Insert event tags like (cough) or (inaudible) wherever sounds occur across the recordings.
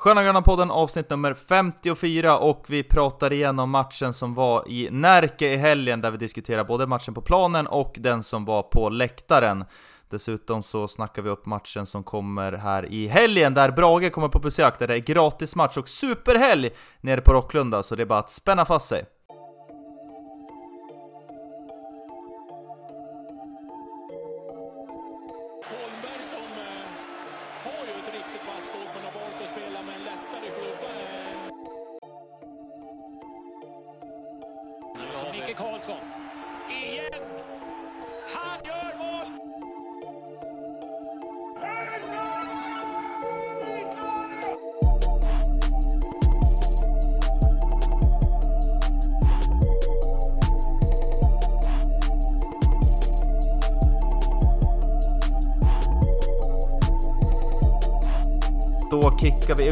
Sköna Gröna podden avsnitt nummer 54 och vi pratar igenom matchen som var i Närke i helgen där vi diskuterar både matchen på planen och den som var på läktaren. Dessutom så snackar vi upp matchen som kommer här i helgen där Brage kommer på besök där det är gratismatch och superhelg nere på Rocklunda så det är bara att spänna fast sig.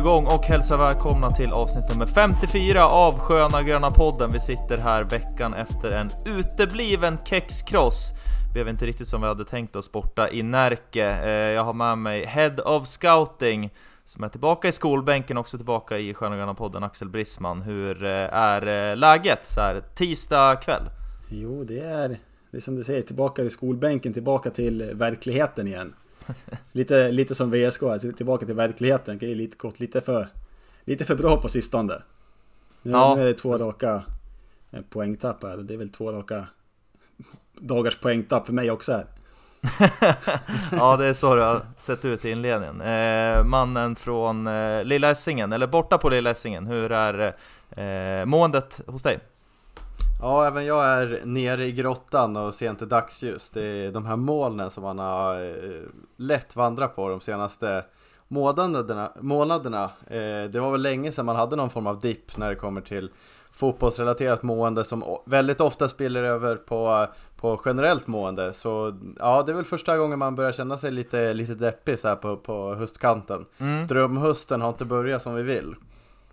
Igång och hälsar välkomna till avsnitt nummer 54 av Sköna Gröna Podden. Vi sitter här veckan efter en utebliven kexkross. Blev inte riktigt som vi hade tänkt oss borta i Närke. Eh, jag har med mig Head of Scouting som är tillbaka i skolbänken, också tillbaka i Sköna Gröna Podden, Axel Brisman. Hur eh, är eh, läget så här tisdag kväll? Jo, det är, det är som du säger, tillbaka i skolbänken, tillbaka till verkligheten igen. (laughs) Lite, lite som VSK, alltså tillbaka till verkligheten. Det är lite, gått lite för, lite för bra på sistone. Nu, Ja. nu är det två raka eh, poängtapp här. Det är väl två raka dagars poängtapp för mig också här. (laughs) ja, det är så det har sett ut i inledningen. Eh, mannen från eh, Lilla Essingen, eller borta på Lilla Essingen, hur är eh, måendet hos dig? Ja, även jag är nere i grottan och ser inte dagsljus. Det är de här molnen som man har eh, lätt vandrat på de senaste månaderna. månaderna. Eh, det var väl länge sedan man hade någon form av dipp när det kommer till fotbollsrelaterat mående som väldigt ofta spiller över på, på generellt mående. Så ja, det är väl första gången man börjar känna sig lite, lite deppig så här på, på höstkanten. Mm. Drömhösten har inte börjat som vi vill.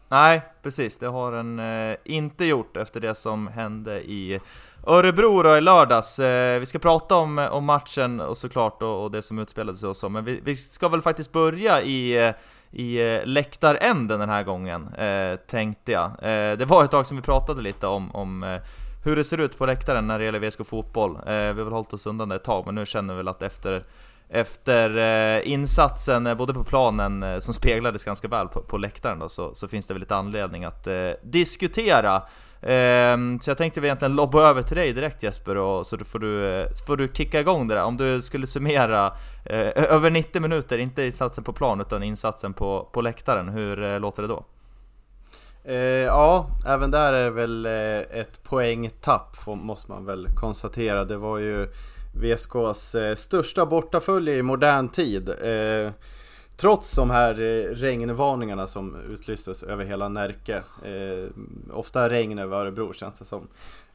Nej, precis. Det har den eh, inte gjort efter det som hände i Örebro då i lördags. Eh, vi ska prata om, om matchen och såklart och, och det som utspelade sig och så, men vi, vi ska väl faktiskt börja i, eh, i eh, läktaränden den här gången, eh, tänkte jag. Eh, det var ett tag som vi pratade lite om, om eh, hur det ser ut på läktaren när det gäller VSK Fotboll. Eh, vi har väl hållit oss undan det ett tag, men nu känner vi väl att efter efter eh, insatsen, eh, både på planen eh, som speglades ganska väl på, på läktaren då, så, så finns det väl lite anledning att eh, diskutera. Eh, så jag tänkte vi egentligen lobba över till dig direkt Jesper, och så får du, får du kicka igång det där. Om du skulle summera eh, över 90 minuter, inte insatsen på plan utan insatsen på, på läktaren, hur eh, låter det då? Eh, ja, även där är det väl ett poängtapp måste man väl konstatera. Det var ju VSKs eh, största bortafölje i modern tid. Eh, trots de här eh, regnvarningarna som utlystes över hela Närke. Eh, ofta regn över Örebro känns det som.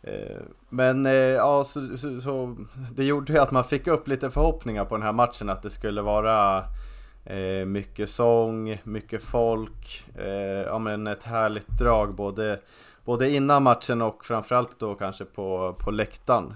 Eh, men eh, ja, så, så, så det gjorde ju att man fick upp lite förhoppningar på den här matchen att det skulle vara Eh, mycket sång, mycket folk, eh, ja men ett härligt drag både, både innan matchen och framförallt då kanske på, på läktaren.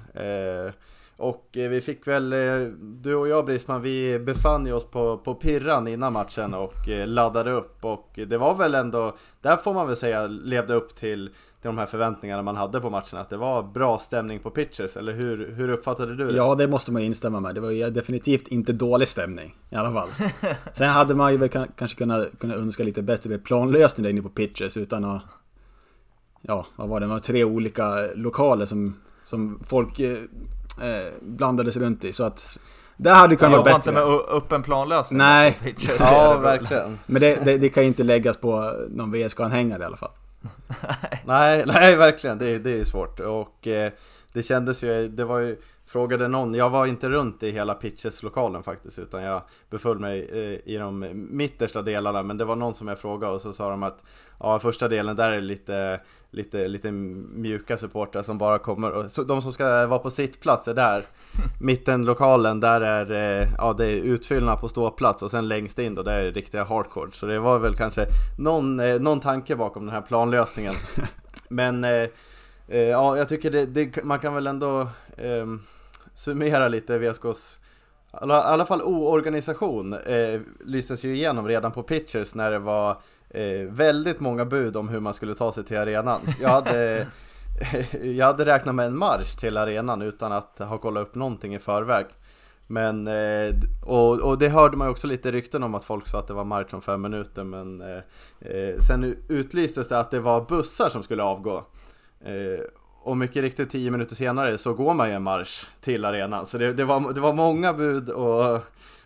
Och eh, vi fick väl, eh, du och jag Brisman, vi befann ju oss på, på Pirran innan matchen och eh, laddade upp och det var väl ändå, där får man väl säga levde upp till, till de här förväntningarna man hade på matchen, att det var bra stämning på pitchers, eller hur, hur uppfattade du det? Ja, det måste man ju instämma med. Det var ju definitivt inte dålig stämning i alla fall. (laughs) Sen hade man ju väl kan- kanske kunnat, kunnat önska lite bättre planlösning där inne på pitches utan att... Ja, vad var det? Det var tre olika lokaler som, som folk eh, blandades runt i. Så att... Det hade kunnat vara inte bättre. med u- upp en planlösning? Nej. pitches, Ja, verkligen. Men det, det, det kan ju inte läggas på någon VSK-anhängare i alla fall. (laughs) Nej, nej verkligen, det, det är svårt och eh, det kändes ju, det var ju Frågade någon, jag var inte runt i hela pitches-lokalen faktiskt utan jag beföll mig eh, i de mittersta delarna. Men det var någon som jag frågade och så sa de att Ja första delen där är lite, lite, lite mjuka supportrar som bara kommer och så de som ska vara på sittplats är där. (laughs) Mittenlokalen där är, eh, ja det är utfyllnad på ståplats och sen längst in då där är det riktiga hardcore. Så det var väl kanske någon, eh, någon tanke bakom den här planlösningen. (laughs) Men ja, jag tycker det, det, man kan väl ändå eh, summera lite VSKs i alla, alla fall oorganisation eh, lystes ju igenom redan på pitchers när det var eh, väldigt många bud om hur man skulle ta sig till arenan. Jag hade, (laughs) jag hade räknat med en marsch till arenan utan att ha kollat upp någonting i förväg. Men, eh, och, och det hörde man ju också lite rykten om att folk sa att det var marsch om fem minuter men eh, eh sen utlystes det att det var bussar som skulle avgå. Eh, och mycket riktigt tio minuter senare så går man ju en marsch till arenan. Så det, det, var, det var många bud och,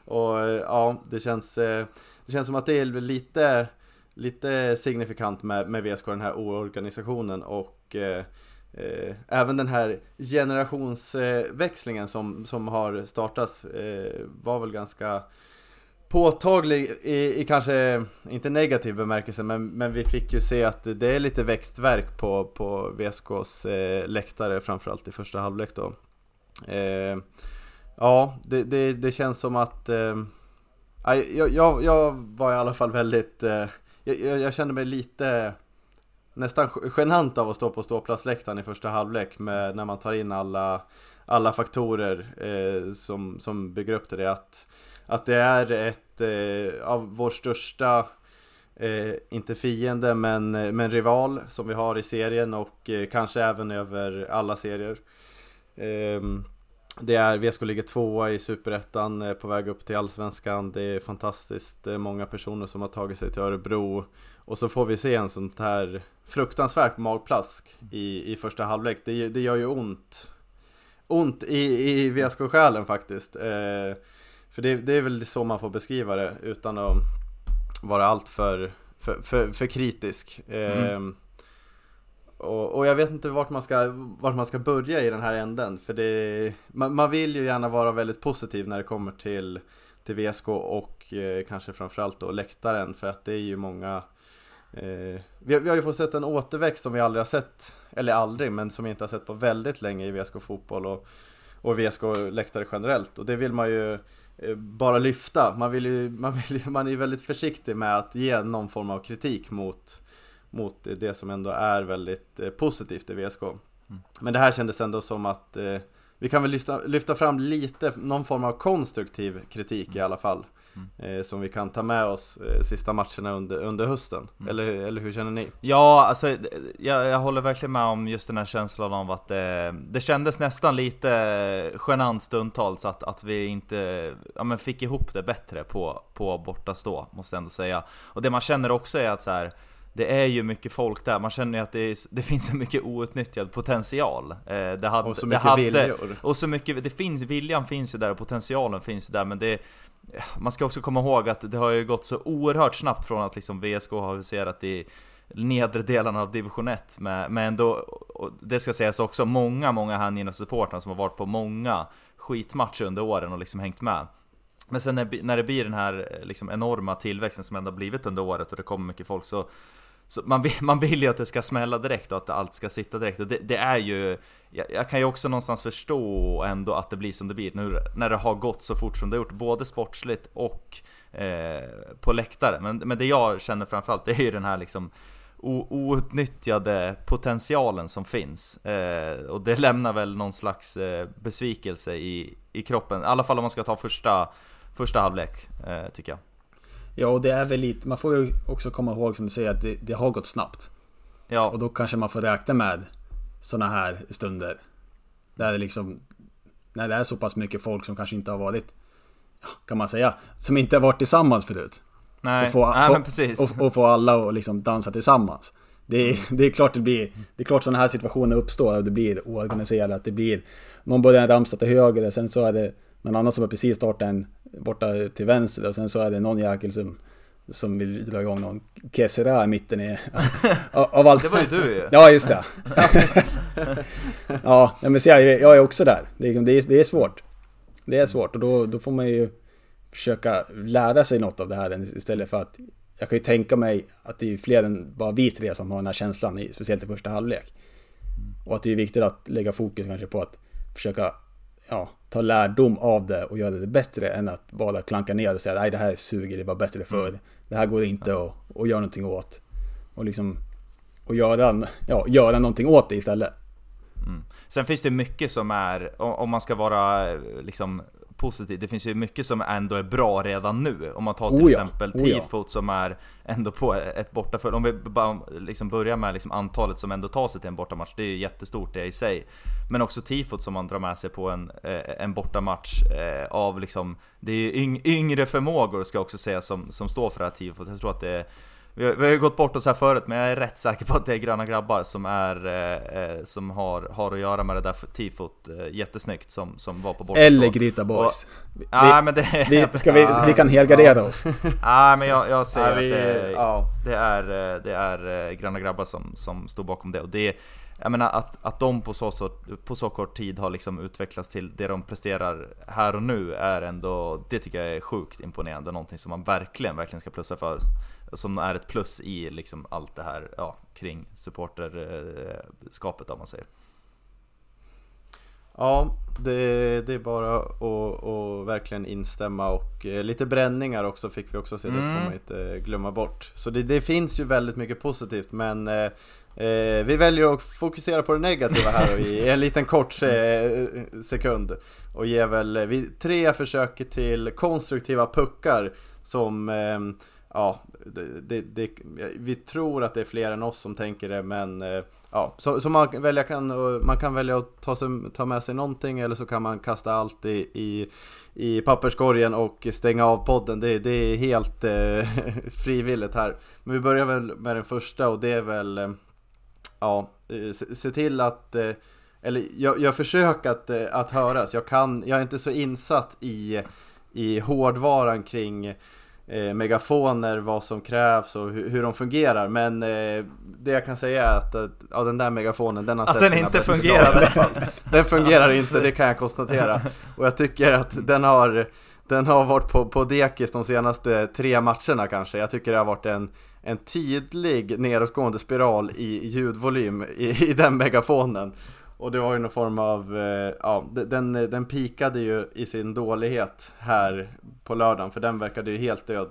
och ja, det känns, eh, det känns som att det är lite, lite signifikant med, med VSK, den här oorganisationen och eh, eh, även den här generationsväxlingen som, som har startats eh, var väl ganska påtaglig i, i, kanske, inte negativ bemärkelse, men, men vi fick ju se att det är lite växtverk på, på VSKs eh, läktare, framförallt i första halvlek då. Eh, ja, det, det, det, känns som att eh, jag, jag, jag, var i alla fall väldigt, eh, jag, jag, kände mig lite nästan genant av att stå på ståplatsläktaren i första halvlek med, när man tar in alla, alla faktorer eh, som, som bygger upp till det. Att, att det är ett eh, av vår största, eh, inte fiende, men, eh, men rival som vi har i serien och eh, kanske även över alla serier. Ehm, det är, VSK ligger tvåa i Superettan, eh, på väg upp till Allsvenskan. Det är fantastiskt det är många personer som har tagit sig till Örebro. Och så får vi se en sånt här fruktansvärt magplask i, i första halvlek. Det, det gör ju ont. Ont i, i VSK-själen faktiskt. Eh, för det, det, är väl så man får beskriva det utan att vara allt för, för, för, för kritisk. Mm. Eh, och, och, jag vet inte vart man, ska, vart man ska börja i den här änden. För det, man, man vill ju gärna vara väldigt positiv när det kommer till, till VSK och eh, kanske framförallt då läktaren. För att det är ju många Eh, vi, har, vi har ju fått sett en återväxt som vi aldrig har sett, eller aldrig, men som vi inte har sett på väldigt länge i VSK fotboll och, och VSK läktare generellt. Och det vill man ju bara lyfta. Man, vill ju, man, vill, man är ju väldigt försiktig med att ge någon form av kritik mot, mot det som ändå är väldigt eh, positivt i VSK. Mm. Men det här kändes ändå som att eh, vi kan väl lyfta, lyfta fram lite, någon form av konstruktiv kritik i alla fall. Mm. som vi kan ta med oss eh, sista matcherna under, under hösten. Mm. Eller, eller hur känner ni? Ja, alltså jag, jag håller verkligen med om just den här känslan av att det, det kändes nästan lite genant stundtals att, att vi inte ja, men fick ihop det bättre på, på bortastå, måste jag ändå säga. Och det man känner också är att så här, det är ju mycket folk där, man känner ju att det, är, det finns så mycket outnyttjad potential. det hade, och så mycket det hade, viljor. Och så mycket, det finns, viljan finns ju där och potentialen finns ju där, men det, man ska också komma ihåg att det har ju gått så oerhört snabbt från att liksom VSK har huserat i nedre delarna av division 1 med, med ändå, det ska sägas också, många, många hängivna supportrar som har varit på många skitmatcher under åren och liksom hängt med. Men sen när, när det blir den här liksom enorma tillväxten som ändå blivit under året och det kommer mycket folk så så man, vill, man vill ju att det ska smälla direkt och att allt ska sitta direkt och det, det är ju jag, jag, kan ju också någonstans förstå ändå att det blir som det blir nu när det har gått så fort som det har gjort, både sportsligt och eh, på läktare. Men, men det jag känner framförallt, det är ju den här liksom outnyttjade potentialen som finns. Eh, och det lämnar väl någon slags eh, besvikelse i, i kroppen, i alla fall om man ska ta första, första halvlek, eh, tycker jag. Ja, och det är väl lite, man får ju också komma ihåg som du säger att det, det har gått snabbt. Ja. Och då kanske man får räkna med sådana här stunder. Där det liksom, när det är så pass mycket folk som kanske inte har varit, kan man säga, som inte har varit tillsammans förut. Nej, och få, Nej men precis. Och, och få alla att liksom dansa tillsammans. Det är, det är klart det blir, det är klart sådana här situationer uppstår och det blir oorganiserat. Det blir, någon börjar ramsa till höger och sen så är det någon annan som har precis startat en borta till vänster och sen så är det någon jäkel som som vill dra igång någon Kesera i mitten i, (laughs) av allt. Det var ju du ju. Ja, just det. ja, men se, jag är också där. Det är, det är svårt. Det är svårt och då, då får man ju försöka lära sig något av det här istället för att jag kan ju tänka mig att det är fler än bara vi tre som har den här känslan, speciellt i första halvlek. Och att det är viktigt att lägga fokus kanske på att försöka ja, ta lärdom av det och göra det bättre än att bara klanka ner och säga nej det här suger, det var bättre förr. Mm. Det här går inte att, att göra någonting åt. Och liksom och göra, ja, göra någonting åt det istället. Mm. Sen finns det mycket som är, om man ska vara liksom positivt. Det finns ju mycket som ändå är bra redan nu. Om man tar till Oh ja, exempel oh ja. tifot som är ändå på ett bortaföljd. Om vi bara liksom börjar med liksom antalet som ändå tar sig till en bortamatch. Det är ju jättestort det i sig. Men också tifot som man drar med sig på en, eh, en bortamatch eh, av liksom Det är ju yng, yngre förmågor ska jag också säga som, som står för det här tifot. Jag tror att det är vi har, vi har ju gått bort oss här förut, men jag är rätt säker på att det är gröna grabbar som, är, eh, eh, som har, har att göra med det där tifot eh, jättesnyggt som, som var på bortastå. Eller Gryta Boys. Nej men det... Vi, ska vi, vi kan helgardera oss. (laughs) Nej men jag, jag säger Ja, vi- att det, det är, eh, det är eh, gröna grabbar som, som står bakom det. Och det jag menar att, att de på så, på så kort tid har liksom utvecklats till det de presterar här och nu är ändå, det tycker jag är sjukt imponerande. Någonting som man verkligen, verkligen ska plussa för. Som är ett plus i liksom allt det här ja, kring supporterskapet om man säger. Ja, det, det är bara att, att verkligen instämma och eh, lite bränningar också fick vi också se, det får Mm. man inte glömma bort. Så det, det finns ju väldigt mycket positivt men eh, vi väljer att fokusera på det negativa här i (laughs) en liten kort eh, sekund. Och ger väl eh, vi tre försök till konstruktiva puckar som eh, Ja, det, det, det, vi tror att det är fler än oss som tänker det men eh, Ja, så, så man, välja kan, man kan välja att ta, sig, ta med sig någonting eller så kan man kasta allt i, i, i papperskorgen och stänga av podden. Det, det är helt eh, (laughs) frivilligt här. Men vi börjar väl med den första och det är väl Ja, eh, se, se till att eh, Eller jag, jag försöker att, eh, att höras. Jag, kan, jag är inte så insatt i, i hårdvaran kring eh, megafoner, vad som krävs och hur, hur de fungerar. Men eh, det jag kan säga är att, att ja, den där megafonen, den har Att sett den sina inte fungerar. dagar. (laughs) Den fungerar inte, det kan jag konstatera. Och jag tycker att den har, den har varit på, på dekis de senaste tre matcherna kanske. Jag tycker det har varit en, en tydlig nedåtgående spiral i ljudvolym i, i den megafonen. Och det var ju någon form av, eh, ja, den, den pikade ju i sin dålighet här på lördagen, för den verkade ju helt död.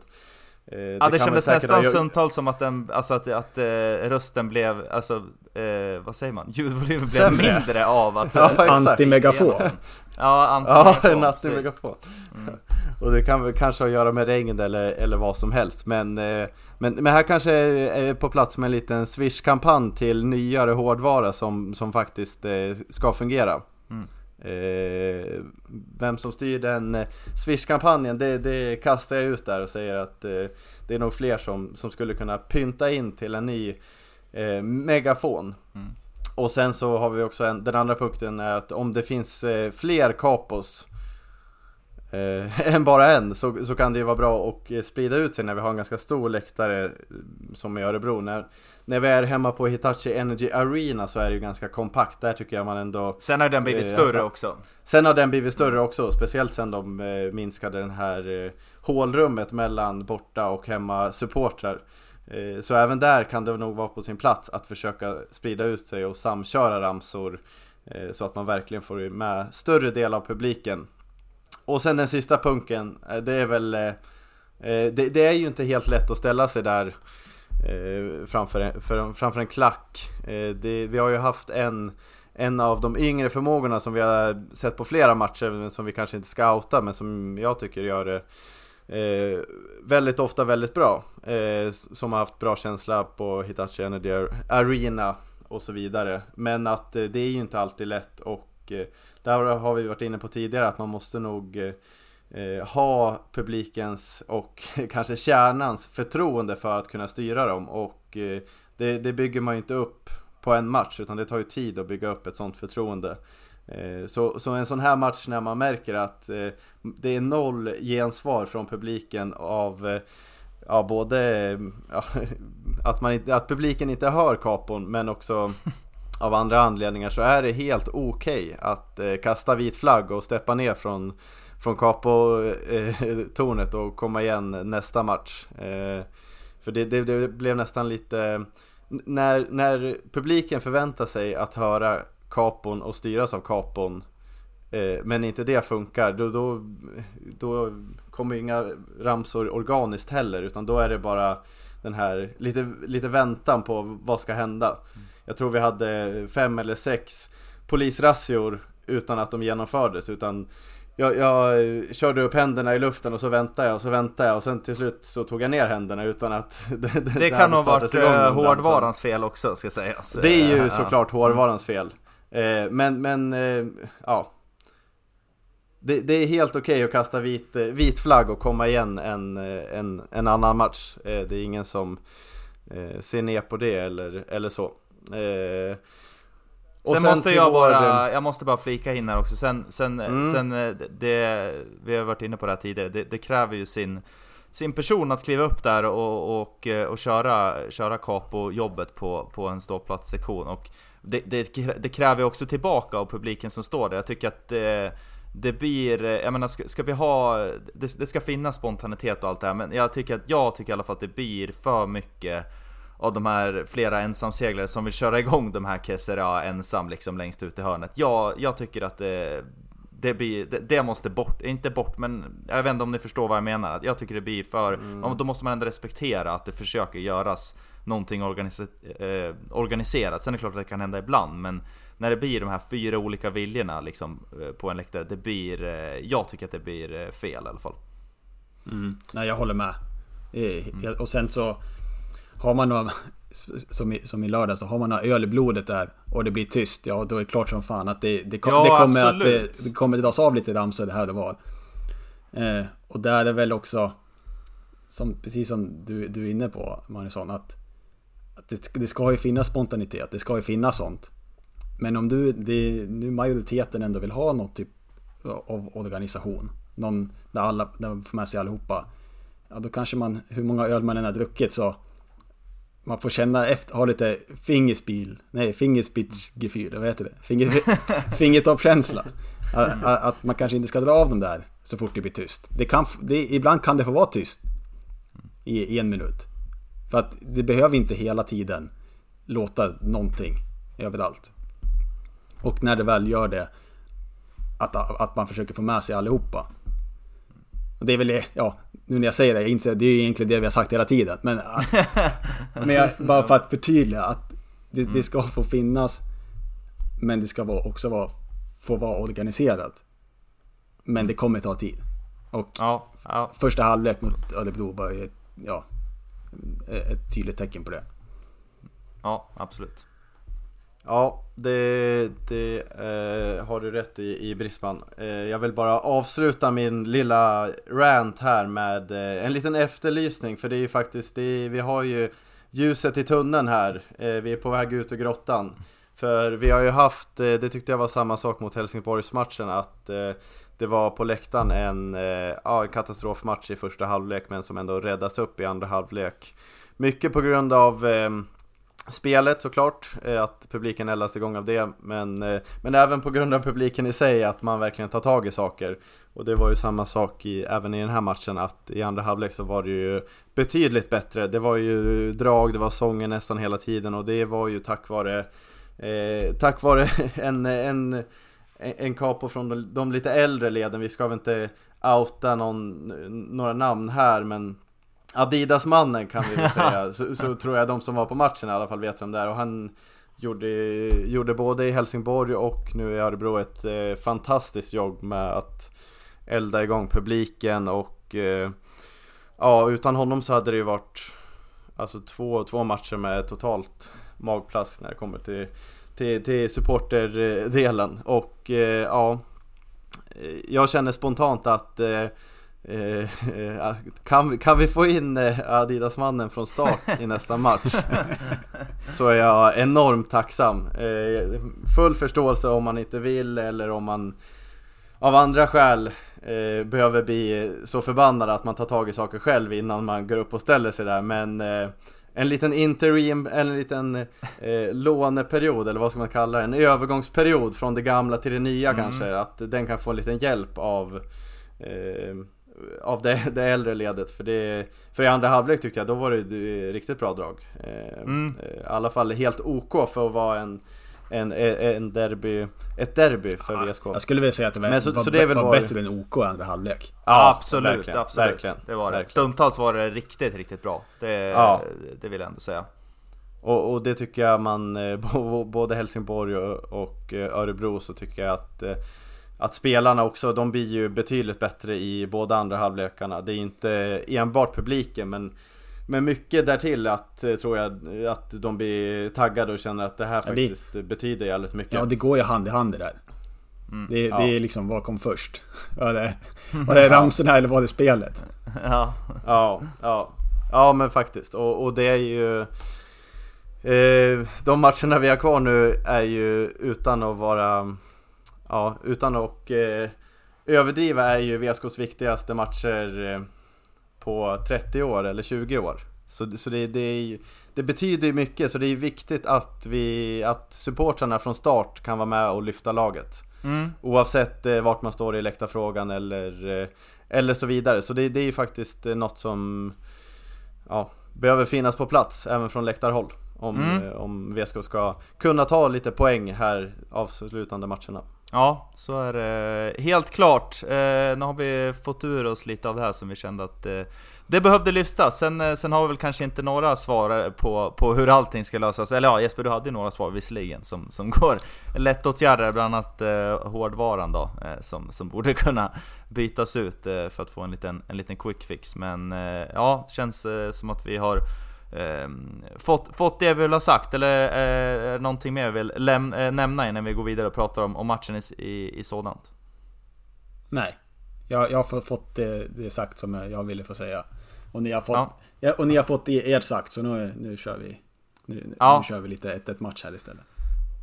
Eh, Ja det, kan väl kändes nästan ha- stundtals som att, den, alltså att, att eh, rösten blev, alltså, eh, vad säger man? Ljudvolymen blev Sämre. mindre av att... (laughs) Ja. Anti-megafon. Ja, Ja, anti-megafon, en precis. nattmegafon. Mm. Och det kan väl kanske ha att göra med regn eller, eller vad som helst. Men, eh, men, men här kanske är på plats med en liten Swish-kampanj till nyare hårdvara som, som faktiskt eh, ska fungera. Mm. Eh, vem som styr den Swish-kampanjen, det, det kastar jag ut där och säger att eh, det är nog fler som, som skulle kunna pynta in till en ny eh, megafon. Mm. Och sen så har vi också en, den andra punkten är att om det finns fler kapos eh, (laughs) än bara en så, så kan det ju vara bra att eh, sprida ut sig när vi har en ganska stor läktare eh, som i Örebro. När, när vi är hemma på Hitachi Energy Arena så är det ju ganska kompakt. Där tycker jag man ändå Sen har den blivit Eh, större också. Sen har den blivit större också, speciellt sen de eh, minskade den här eh, hålrummet mellan borta och hemma supportrar. Eh, så även där kan det nog vara på sin plats att försöka sprida ut sig och samköra ramsor så att man verkligen får med större del av publiken. Och sen den sista punkten, eh, det är väl eh, eh, det, det är ju inte helt lätt att ställa sig där eh, framför, en, för, framför en klack. Eh, det, vi har ju haft en en av de yngre förmågorna som vi har sett på flera matcher, men som vi kanske inte ska outa, men som jag tycker gör det eh, väldigt ofta väldigt bra. Eh, som har haft bra känsla på Hitachi Energy Arena och så vidare. Men att eh, det är ju inte alltid lätt och Eh, där har vi varit inne på tidigare att man måste nog eh, eh, ha publikens och (laughs) kanske kärnans förtroende för att kunna styra dem och det, det bygger man ju inte upp på en match utan det tar ju tid att bygga upp ett sånt förtroende. Så, så en sån här match när man märker att det är noll gensvar från publiken av Ja både ja, (laughs) att, man att publiken inte hör kapon men också (laughs) av andra anledningar så är det helt okej att eh, kasta vit flagg och steppa ner från, från Capo-tornet eh, (laughs) och komma igen nästa match. Eh, för det, det, det blev nästan lite när, när publiken förväntar sig att höra Capon och styras av Capon eh, men inte det funkar då, då, då kommer inga ramsor organiskt heller utan då är det bara den här lite, lite väntan på vad ska hända. Mm. Jag tror vi hade fem eller sex polisrazzior utan att de genomfördes utan jag, jag körde upp händerna i luften och så väntade jag och så väntade jag och sen till slut så tog jag ner händerna utan att (laughs) det, det, det kan nog ha varit eh, hårdvarans fel också ska sägas. Det är ju såklart hårdvarans fel. Eh, men, men, eh, ja. Det, det, är helt okej okay att kasta vit, vit flagg och komma igen en, en, en annan match. Det är ingen som ser ner på det eller, eller så. Och sen, sen måste jag bara, jag måste bara flika in här också, sen, sen, mm. sen det, vi har varit inne på det här tidigare, det, det kräver ju sin, sin person att kliva upp där och, och, och köra, köra capo-jobbet på, på en ståplatssektion. Och det, det, det kräver också tillbaka av publiken som står där. Jag tycker att det, det blir, jag menar ska, ska vi ha, det, det, ska finnas spontanitet och allt det här, men jag tycker, att, jag tycker i alla fall att det blir för mycket av de här flera ensamseglare som vill köra igång de här Kessera ensam liksom längst ut i hörnet. Jag, jag tycker att det, det, blir, det, det, måste bort, inte bort men jag vet inte om ni förstår vad jag menar. Jag tycker det blir för, mm. då måste man ändå respektera att det försöker göras någonting organiser, eh, organiserat. Sen är det klart att det kan hända ibland, men när det blir de här fyra olika viljorna liksom, eh, på en läktare, det blir, eh, jag tycker att det blir eh, fel i alla fall. Mm. Nej, jag håller med. Mm. Och sen så har man några, som i, som i lördag, så har man några öl i blodet där och det blir tyst, ja då är det klart som fan att det, det, ja, det kommer absolut. att det, det kommer dras av lite ramsor det här det var. Eh, och där är det väl också, som, precis som du, du är inne på Magnusson, att att det, det ska ju finnas spontanitet, det ska ju finnas sånt. Men om du, det, nu majoriteten ändå vill ha något typ av organisation, någon där alla, där man får med sig allihopa. Ja, då kanske man, hur många öl man än har druckit så man får känna efter, ha lite fingerspil, nej fingerspitzgefühl, vad heter det? Finger, (laughs) fingertoppkänsla. Att, att, man kanske inte ska dra av dem där så fort det blir tyst. Det kan, det, ibland kan det få vara tyst i, i en minut. För att det behöver inte hela tiden låta någonting överallt. Och när det väl gör det, att, att man försöker få med sig allihopa. Och det är väl det, ja, nu när jag säger det, jag inser det är egentligen det vi har sagt hela tiden. Men, (laughs) men jag, bara för att förtydliga att det, det, ska få finnas, men det ska också vara, få vara organiserat. Men det kommer ta tid. Och ja, ja. första halvlek mot Örebro var ju, ja, ett tydligt tecken på det. Ja, absolut. Ja, det, det eh, har du rätt i, i Brisman. Eh, jag vill bara avsluta min lilla rant här med eh, en liten efterlysning. För det är ju faktiskt, det är, vi har ju ljuset i tunneln här. Eh, vi är på väg ut ur grottan. För vi har ju haft, eh, det tyckte jag var samma sak mot Helsingborgsmatchen, att eh, det var på läktaren en, eh, ja, en katastrofmatch i första halvlek men som ändå räddas upp i andra halvlek. Mycket på grund av eh, spelet såklart, eh, att publiken eldas igång av det, men, eh, men även på grund av publiken i sig, att man verkligen tar tag i saker. Och det var ju samma sak i, även i den här matchen, att i andra halvlek så var det ju betydligt bättre. Det var ju drag, det var sånger nästan hela tiden och det var ju tack vare, eh, tack vare (laughs) en, en en capo från de, de lite äldre leden. Vi ska väl inte outa någon, några namn här men Adidas-mannen kan vi väl (laughs) säga, så, så, tror jag de som var på matchen i alla fall vet vem det är. Och han gjorde, gjorde både i Helsingborg och nu i Örebro ett eh, fantastiskt jobb med att elda igång publiken. Och eh, ja, utan honom så hade det ju varit alltså två, två matcher med totalt magplask när det kommer till, till, till supporterdelen. Och eh, ja, jag känner spontant att eh, (laughs) Eh, kan, kan vi få in eh, Adidas-mannen från start i (laughs) nästa match så är jag enormt tacksam. Eh, full förståelse om man inte vill eller om man av andra skäl behöver bli så förbannad att man tar tag i saker själv innan man går upp och ställer sig där. Men en liten interim, en liten eh, låneperiod eller vad ska man kalla det? En övergångsperiod från det gamla till det nya mm. kanske. Att den kan få en liten hjälp av eh, av det, det äldre ledet. För, det, för i andra halvlek tyckte jag då var det riktigt bra drag. Eh, mm. Eh, I alla fall helt OK för att vara en, en, en derby, ett derby för VSK. Jag skulle vilja säga att det var, så, var, så det var, var bättre än OK i andra halvlek. Ja, absolut, verkligen, absolut. Verkligen, det var det. Stundtals var det riktigt, riktigt bra. Det, ja. det vill jag ändå säga. Och, och, det tycker jag man, eh, (laughs) både Helsingborg och, och Örebro så tycker jag att att spelarna också, de blir ju betydligt bättre i båda andra halvlekarna. Det är inte enbart publiken men men mycket därtill att, eh, tror jag, att de blir taggade och känner att det här Ja, det- faktiskt betyder jävligt mycket. Ja, det går ju hand i hand det där. Mm. Det, Ja. det är liksom, vad kom först? (laughs) Var det, (laughs) var det ramsorna eller var det spelet? Ja, Ja, ja. Ja men faktiskt. Och, och det är ju... Eh, de matcherna vi har kvar nu är ju utan att vara... Ja, utan att eh, överdriva är ju VSKs viktigaste matcher eh, på 30 år eller 20 år. Så, så det, det, är, det betyder ju mycket, så det är viktigt att, vi, att supportrarna från start kan vara med och lyfta laget. mm. Oavsett eh, vart man står i läktarfrågan eller, eh, eller så vidare. Så det, det är ju faktiskt eh, något som ja, behöver finnas på plats även från läktarhåll. Om, Mm. eh, om VSK ska kunna ta lite poäng här avslutande matcherna. Ja, så är det helt klart. Eh, nu har vi fått ur oss lite av det här som vi kände att eh, det behövde lyftas. Sen, eh, sen har vi väl kanske inte några svar på, på hur allting ska lösas. Eller ja, Jesper du hade ju några svar visserligen som, som (laughs) går lättåtgärdade, bland annat eh, hårdvaran då, eh, som, som borde kunna bytas ut eh, för att få en liten, en liten quick fix. Men eh, ja, känns eh, som att vi har eh, fått, fått det vi vill ha sagt, eller eh, någonting mer vi vill läm- eh, nämna innan vi går vidare och pratar om, om matchen i, i, i sådant? Nej. Jag, jag har fått- det, det sagt som jag ville få säga. Och ni har fått, Ja. ja. och ni har fått ert sagt, så nu, nu kör vi. Nu, Ja. nu kör vi lite 1-1 match här istället.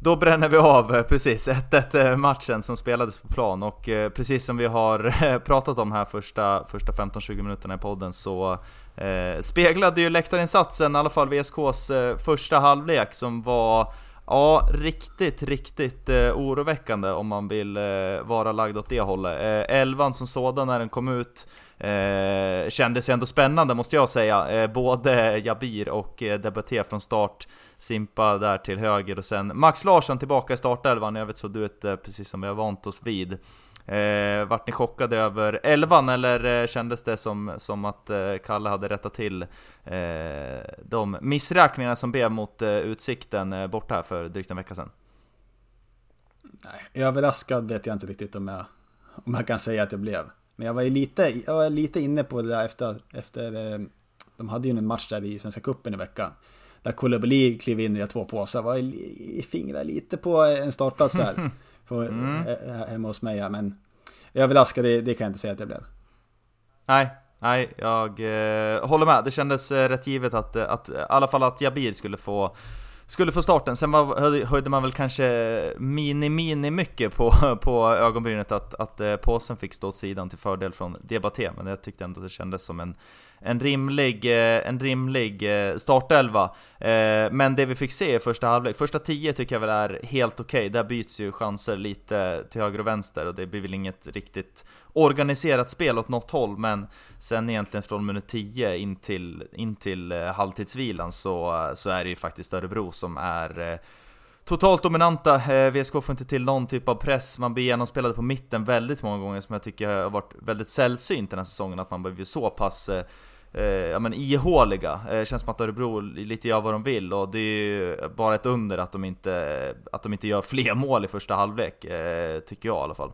Då bränner vi av eh, precis 1-1 eh, matchen som spelades på plan. Och eh, precis som vi har pratat om här första, första 15-20 minuterna i podden så eh, speglade ju läktarinsatsen, i alla fall VSKs första halvlek som var Ja, riktigt, riktigt eh, oroväckande om man vill eh, vara lagd åt det hållet. Eh, elvan som sådan när den kom ut eh, kändes ju ändå spännande måste jag säga. Eh, både Jabir och eh, Debaté från start. Simpa där till höger och sen Max Larsson tillbaka i startelvan. Jag vet så du vet, eh, precis som vi har vant oss vid. Eh, vart ni chockade över elvan eller eh, kändes det som, som att eh, Kalle hade rättat till eh, de missräkningarna som blev mot eh, Utsikten borta här för drygt en vecka sedan? Nej, överraskad vet jag inte riktigt om jag, om jag kan säga att jag blev. Men jag var ju lite, jag var lite inne på det där efter, efter de hade ju en match där i Svenska Cupen i veckan. Där Koulibaly klev in i två påsar, var i, i fingrar lite på en startplats där. (laughs) På, Mm. eh, hemma hos mig, men överraskad, det, det kan jag inte säga att jag blev. Nej, nej, jag eh, håller med. Det kändes eh, rätt givet att, eh, att, i alla fall att Jabir skulle få skulle få starten, sen var, höjde, man väl kanske mini-mini mycket på, (laughs) på ögonbrynet att, att eh, påsen fick stå åt sidan till fördel från Debaté, men jag tyckte ändå att det kändes som en, en rimlig, eh, en rimlig eh, startelva. Eh, men det vi fick se i första halvlek, första tio tycker jag väl är helt okej. Där byts ju chanser lite till höger och vänster och det blir väl inget riktigt organiserat spel åt något håll, men sen egentligen från minut 10 in till, in till halvtidsvilan så, så är det ju faktiskt Örebro som är Totalt dominanta, VSK får inte till någon typ av press, man blir genomspelade på mitten väldigt många gånger som jag tycker har varit väldigt sällsynt den här säsongen, att man blivit så pass eh, ja, men ihåliga. Eh, känns som att Örebro lite gör vad de vill och det är ju bara ett under att de inte, att de inte gör fler (laughs) mål i första halvlek, eh, tycker jag i alla fall.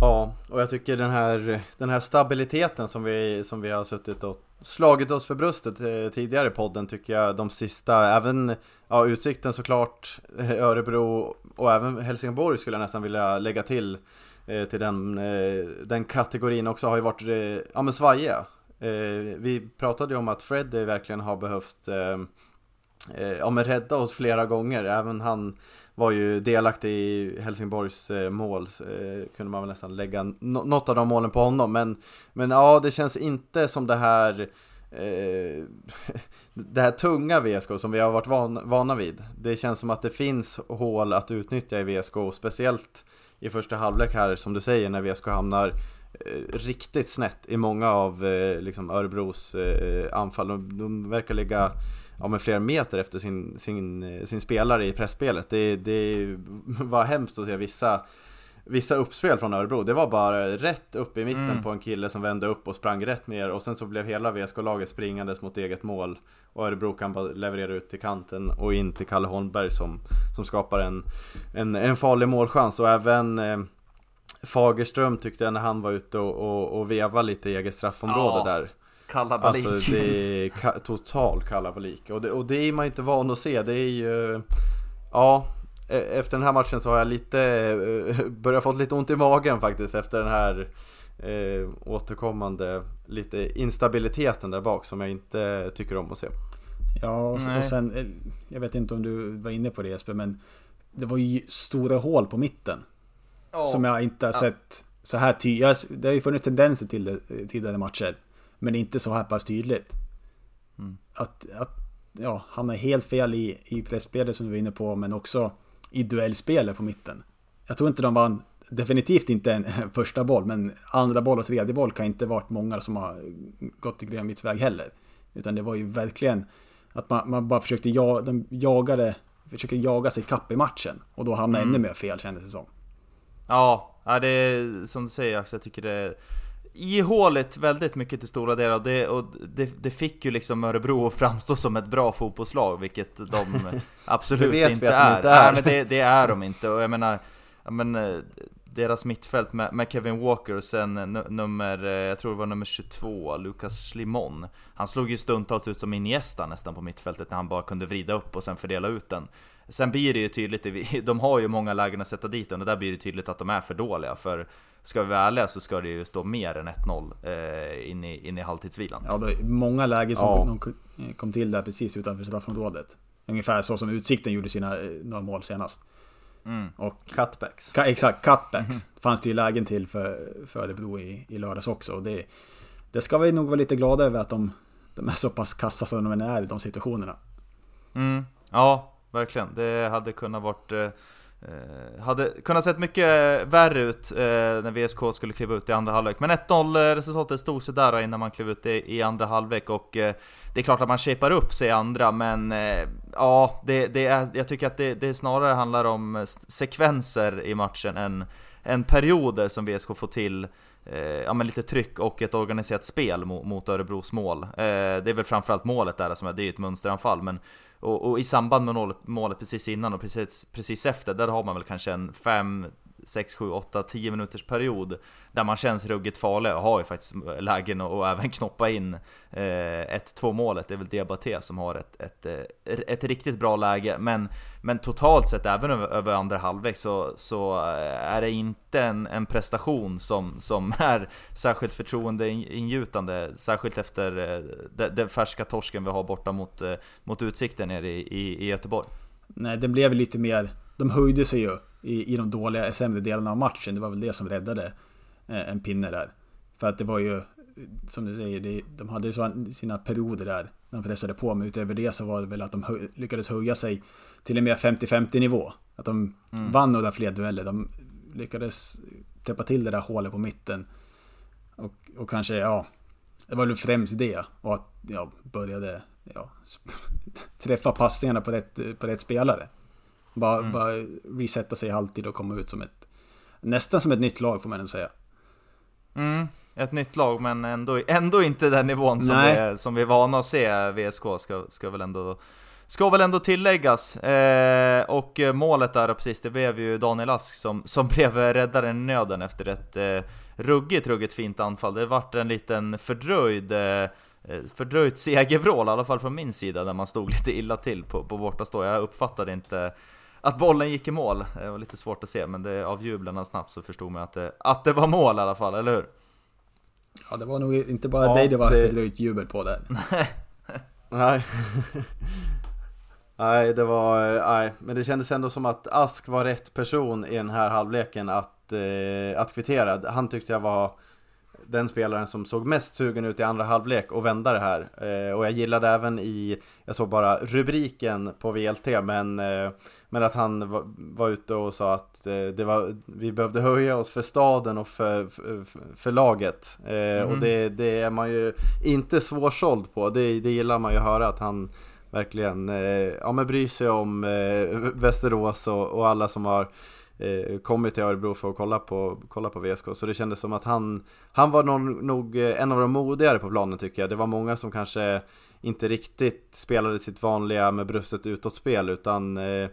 Ja, och jag tycker den här, den här stabiliteten som vi, som vi har suttit och slagit oss för bröstet eh, tidigare i podden tycker jag de sista, även ja, Utsikten såklart, eh, Örebro och även Helsingborg skulle jag nästan vilja lägga till eh, till den, eh, den kategorin också har ju varit eh, ja, men svajiga. Eh, vi pratade ju om att Freddy verkligen har behövt eh, eh, ja, men rädda oss flera gånger. Även han var ju delaktig i Helsingborgs eh, mål. Eh, kunde man väl nästan lägga no något av de målen på honom. Men, men ja, det känns inte som det här eh, (laughs) det här tunga VSK som vi har varit van, vana vid. Det känns som att det finns hål att utnyttja i VSK, och speciellt i första halvlek här som du säger när VSK hamnar riktigt snett i många av eh, liksom Örebros eh, anfall. De, de verkar ligga ja, men flera meter efter sin, sin, sin spelare i pressspelet. Det, det (laughs) var hemskt att se vissa, vissa uppspel från Örebro. Det var bara rätt upp i mitten Mm. på en kille som vände upp och sprang rätt ner och sen så blev hela VSK-laget springandes mot eget mål. Och Örebro kan bara leverera ut till kanten och in till Kalle Holmberg som, som skapar en, en, en farlig målchans. Och även eh, Fagerström tyckte jag när han var ute och, och, och veva lite i eget straffområde Ja, där. Kalabalik. Alltså det är ka- total kalabalik och det, och det är man inte van att se. Det är ju... Ja, e- efter den här matchen så har jag lite eh, (laughs) börjat fått lite ont i magen faktiskt efter den här eh, återkommande lite instabiliteten där bak som jag inte tycker om att se. Ja, och, Nej. och sen, eh, jag vet inte om du var inne på det Jesper, men det var ju stora hål på mitten. Ja. Som jag inte har sett så här tydligt. Det har ju funnits tendenser till det tidigare matcher. Men inte så här pass tydligt. Mm. Att, att ja, hamna helt fel i, i pressspelet som du var inne på, men också i duellspelet på mitten. Jag tror inte de vann, definitivt inte en, (laughs) första boll, men andra boll och tredje boll kan inte varit många som har gått i Grönvits väg heller. Utan det var ju verkligen att man, man bara försökte jaga, de jagade, försöker jaga sig kapp i matchen. Och då hamnar Mm. ännu mer fel kändes det som. Ja, ja, det är som du säger Axel, jag tycker det är ihåligt väldigt mycket till stora delar och, det, och det, det fick ju liksom Örebro att framstå som ett bra fotbollslag, vilket de (laughs) absolut Det vet vi inte, att de är. inte är. Nej, men det, det är de inte och jag menar, ja, men, eh, deras mittfält med, med Kevin Walker och sen eh, nu- nummer, eh, jag tror det var nummer 22, Lucas Limon. Han slog ju stundtals ut som Iniesta nästan på mittfältet när han bara kunde vrida upp och sen fördela ut den. Sen blir det ju tydligt, (laughs) de har ju många lägen att sätta dit den och där blir det tydligt att de är för dåliga. För ska vi vara ärliga så ska det ju stå mer än 1-0 eh, in, i, in i halvtidsvilan. Ja, det är många lägen som Ja. de kom- till där precis utanför straffområdet. Ungefär så som Utsikten gjorde sina eh, några mål senast. Mm. Och Cutbacks. ka, exakt, cutbacks fanns det ju lägen till för, för Örebro i, i lördags också. Och det, det ska vi nog vara lite glada över att de, de är så pass kassa som de är i de situationerna. Mm. Ja, verkligen. Det hade kunnat varit... Eh, eh, hade kunnat sett mycket värre ut eh, när VSK skulle kliva ut i andra halvlek. Men 1-0 eh, resultatet stod sig där innan man klev ut i, i andra halvlek och eh, det är klart att man shapar upp sig i andra men eh, ja, det, det är, jag tycker att det, det snarare handlar om sekvenser i matchen än, än perioder som VSK får till eh, Eh, ja, men lite tryck och ett organiserat spel mot, mot Örebros mål. Eh, det är väl framförallt målet där som är, det är ju ett mönsteranfall men och, och i samband med målet, målet precis innan och precis, precis efter, där har man väl kanske en fem 6, 7, 8, 10 minuters period Där man känns ruggigt farlig och har ju faktiskt lägen att och även (laughs) knoppa in eh, 1-2 målet. Det är väl Diabaté som har ett, ett, eh, ett riktigt bra läge. Men, men totalt sett, även över, över andra halvlek så, så eh, är det inte en, en prestation som, som (laughs) är särskilt förtroendeingjutande Särskilt efter eh, den, färska torsken vi har borta mot, mot Utsikten nere i, i, i Göteborg. Nej, det blev lite mer... De höjde sig ju i, i de dåliga, sämre delarna av matchen. Det var väl det som räddade eh, en pinne där. För att det var ju, som du säger, de hade ju sina perioder där. De pressade på, men utöver det så var det väl att de hö, lyckades höja sig till en mer 50-50 nivå. Att de vann några fler dueller. De lyckades täppa till det där hålet på mitten. Och, och kanske, ja, det var väl främst det. Och att, ja, började, ja, (laughs) träffa passningarna på rätt, på rätt spelare. Bara, bara resetta sig i halvtid och komma ut som ett, nästan som ett nytt lag får man ändå säga. Mm, ett nytt lag men ändå, ändå inte den nivån som vi, är, som vi är vana att se VSK ska, ska väl ändå Ska väl ändå tilläggas. Eh, och målet där precis, det blev ju Daniel Ask som, som (laughs) blev räddaren i nöden efter ett eh, ruggigt, ruggigt fint anfall. Det vart en liten fördröjd eh, fördröjt segervrål, i alla fall från min sida, där man stod lite illa till på, på bortastå. Jag uppfattade inte att bollen gick i mål. Det var lite svårt att se, men det, av jublarna snabbt så förstod man att det, att det var mål i alla fall, eller hur? Ja, det var nog inte bara Ja, dig det var det- fördröjt jubel på där. (laughs) Nej. (laughs) nej, det var... Nej, men det kändes ändå som att Ask var rätt person i den här halvleken att, eh, att kvittera. Han tyckte jag var den spelaren som såg mest sugen ut i andra halvlek och vända det här. Eh, och jag gillade även i, jag såg bara rubriken på VLT, men, eh, men att han var, var ute och sa att eh, det var, vi behövde höja oss för staden och för, för, för laget. Eh, Och det, det är man ju inte svårsåld på, det, det gillar man ju att höra att han verkligen eh, ja, men bryr sig om eh, Västerås och, och alla som har eh, kommit till Örebro för att kolla på, kolla på VSK. Så det kändes som att han, han var nog, nog en av de modigare på planen tycker jag. Det var många som kanske inte riktigt spelade sitt vanliga med bröstet utåt-spel utan eh,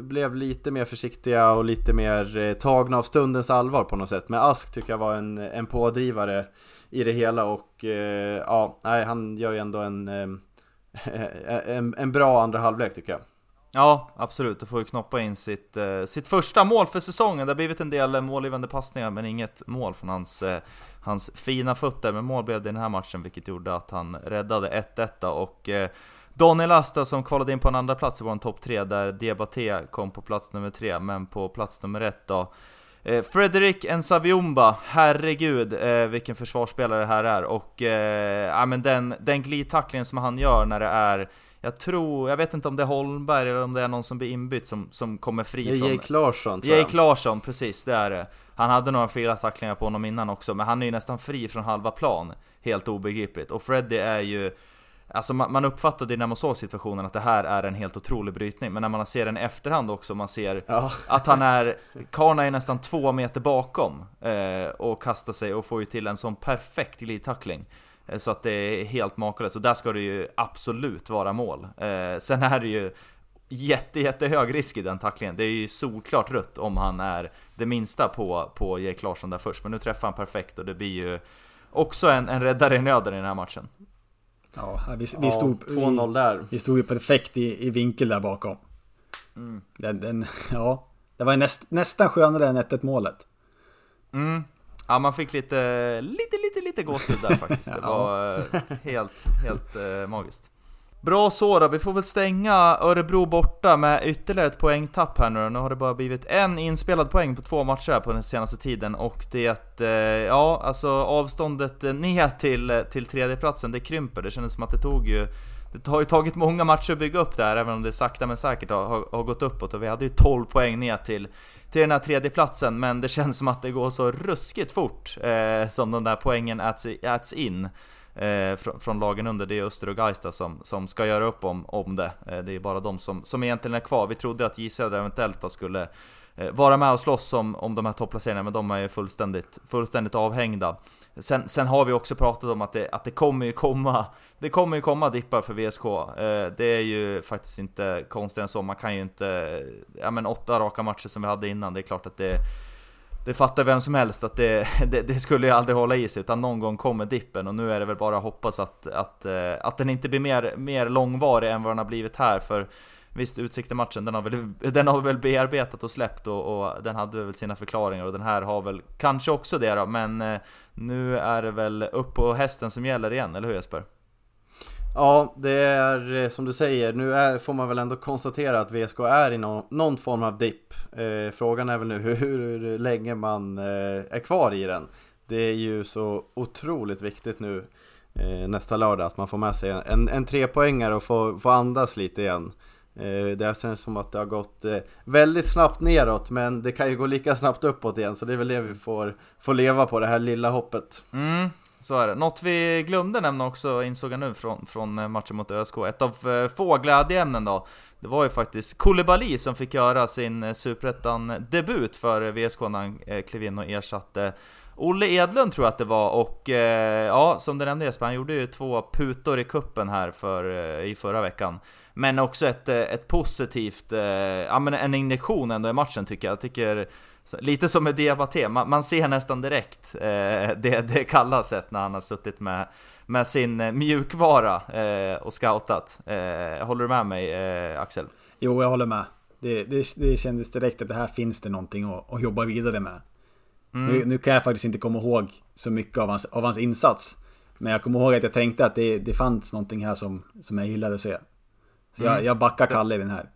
blev lite mer försiktiga och lite mer eh, tagna av stundens allvar på något sätt. Men Ask tycker jag var en, en pådrivare i det hela och eh, ja, nej, han gör ju ändå en, eh, (laughs) en, en bra andra halvlek tycker jag. Ja, absolut. Då får ju knoppa in sitt, eh, sitt första mål för säsongen. Det har blivit en del eh, målgivande passningar, men inget mål från hans, eh, hans fina fötter. Men mål blev det i den här matchen, vilket gjorde att han räddade 1-1 och eh, Daniel Asta som kvalade in på en andra plats i vår topp 3 där Diabaté kom på plats nummer 3, men på plats nummer 1 då eh, Fredrik Nsaviumba, herregud eh, vilken försvarsspelare det här är och eh, ja, men den, den glidtacklingen som han gör när det är jag tror, jag vet inte om det är Holmberg eller om det är någon som blir inbytt som, som kommer fri det är från... Jake Larsson tror jag. Jake Larsson, precis det är det. Han hade några fyra tacklingar på honom innan också, men han är ju nästan fri från halva plan. Helt obegripligt. Och Freddy är ju... Alltså man, man uppfattade när man såg situationen att det här är en helt otrolig brytning, men när man ser den i efterhand också, man ser Ja. att han är... Karna är nästan två meter bakom eh, och kastar sig och får ju till en sån perfekt glidtackling. Eh, Så att det är helt makalöst, så där ska det ju absolut vara mål. Eh, sen är det ju jätte, jättehög risk i den tacklingen. Det är ju solklart rött om han är det minsta på, på Jake Larsson där först. Men nu träffar han perfekt och det blir ju också en, en räddare i nöden i den här matchen. Ja, vi, vi, Ja, stod, 2-0 vi, där. vi stod ju perfekt i, i vinkel där bakom. Mm. Den, den, (laughs) ja, det var ju näst, nästan skönare än 1-1 målet. Mm. Ja, man fick lite, lite, lite, lite gåshud där faktiskt. Det (laughs) var eh, helt, helt eh, magiskt. Bra så då, vi får väl stänga Örebro borta med ytterligare ett poängtapp här nu Nu har det bara blivit en inspelad poäng på två matcher här på den senaste tiden och det, eh, ja alltså avståndet ner till, till tredjeplatsen det krymper. Det kändes som att det tog ju det har ju tagit många matcher att bygga upp det här, även om det sakta men säkert har, har, har gått uppåt och vi hade ju 12 poäng ner till, till den här tredjeplatsen men det (laughs) känns som att det går så ruskigt fort eh, som de där poängen äts, äts in eh, från, från lagen under. Det är Öster och Geista som, som ska göra upp om, om det. Eh, det är bara de som, som egentligen är kvar. Vi trodde att J Södra eventuellt då skulle Eh, vara med och slåss om, om de här topplaceringarna, men de är ju fullständigt, fullständigt avhängda. Sen, sen har vi också pratat om att det, att det kommer ju komma Det kommer ju komma dippar för VSK eh, Det är ju faktiskt inte konstigt än så, man kan ju inte Ja men åtta raka matcher som vi hade innan, det är klart att det det fattar vem som helst att det, (laughs) det, det skulle ju aldrig hålla i sig, utan någon gång kommer dippen. Och nu är det väl bara att hoppas att, att, eh, att den inte blir mer, mer långvarig än vad den har blivit här. För Visst, Utsikten-matchen, den har, väl, den har väl bearbetat och släppt och, och den hade väl sina förklaringar och den här har väl kanske också det då, men eh, nu är det väl upp på hästen som gäller igen, eller hur Jesper? Ja, det är eh, som du säger, nu är, får man väl ändå konstatera att VSK är i någon, någon form av dipp. Eh, frågan är väl nu hur, (laughs) hur länge man eh, är kvar i den. Det är ju så otroligt viktigt nu eh, nästa lördag att man får med sig en, en trepoängare och får, får andas lite igen. Eh, det känns som att det har gått eh, väldigt snabbt neråt men det kan ju gå lika snabbt uppåt igen så det är väl det vi får, får leva på, det här lilla hoppet. Mm, så är det. Något vi glömde nämna också, insåg jag nu från, från eh, matchen mot ÖSK, ett av få glädjeämnen då, det var ju faktiskt Koulibaly som fick göra sin Superettan-debut för VSK när han klev in och ersatte Olle Edlund tror jag att det var och eh, ja, som du nämnde Jesper, han gjorde ju två putor i kuppen här för, eh, i förra veckan. Men också ett, eh, ett positivt, eh, ja men en injektion ändå i matchen tycker jag. Jag tycker, lite som med Diabaté, man, man ser nästan direkt eh, (laughs) det, det kalla sätt när han har suttit med, med sin mjukvara eh, och scoutat. Eh, håller du med mig eh, Axel? Jo, jag håller med. Det, det, det kändes direkt att det här finns det någonting att, att jobba vidare med. Nu, nu kan jag faktiskt inte komma ihåg så mycket av hans, av hans insats. Men jag kommer ihåg att jag tänkte att det, det fanns någonting här som, som jag gillade att se. Så jag, jag backar Kalle i den här.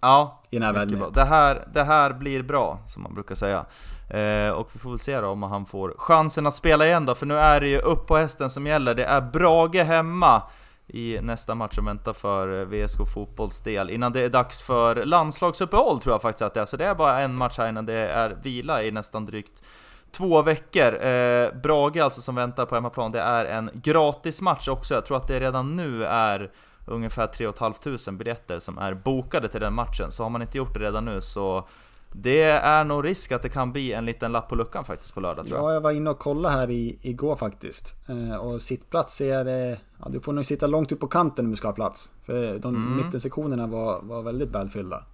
Ja, I den här mycket bra. Det här, det här blir bra, som man brukar säga. Eh, och vi får väl se då om han får chansen att spela igen då, för nu är det ju upp på hästen som gäller. Det är Brage hemma i nästa match som väntar för VSK Fotbolls del. Innan det är dags för landslagsuppehåll tror jag faktiskt att det är, så det är bara en match här innan det är vila i nästan drygt två veckor. Eh, Brage alltså som väntar på hemmaplan, det är en gratis match också. Jag tror att det redan nu är ungefär 3 500 biljetter som är bokade till den matchen. Så har man inte gjort det redan nu så det är nog risk att det kan bli en liten lapp på luckan faktiskt på lördag tror jag. Ja, jag var inne och kollade här i, igår faktiskt. Eh, och sittplats är det... Ja, du får nog sitta långt ut på kanten om du ska ha plats. För de Mm. mittensektionerna var, var väldigt välfyllda.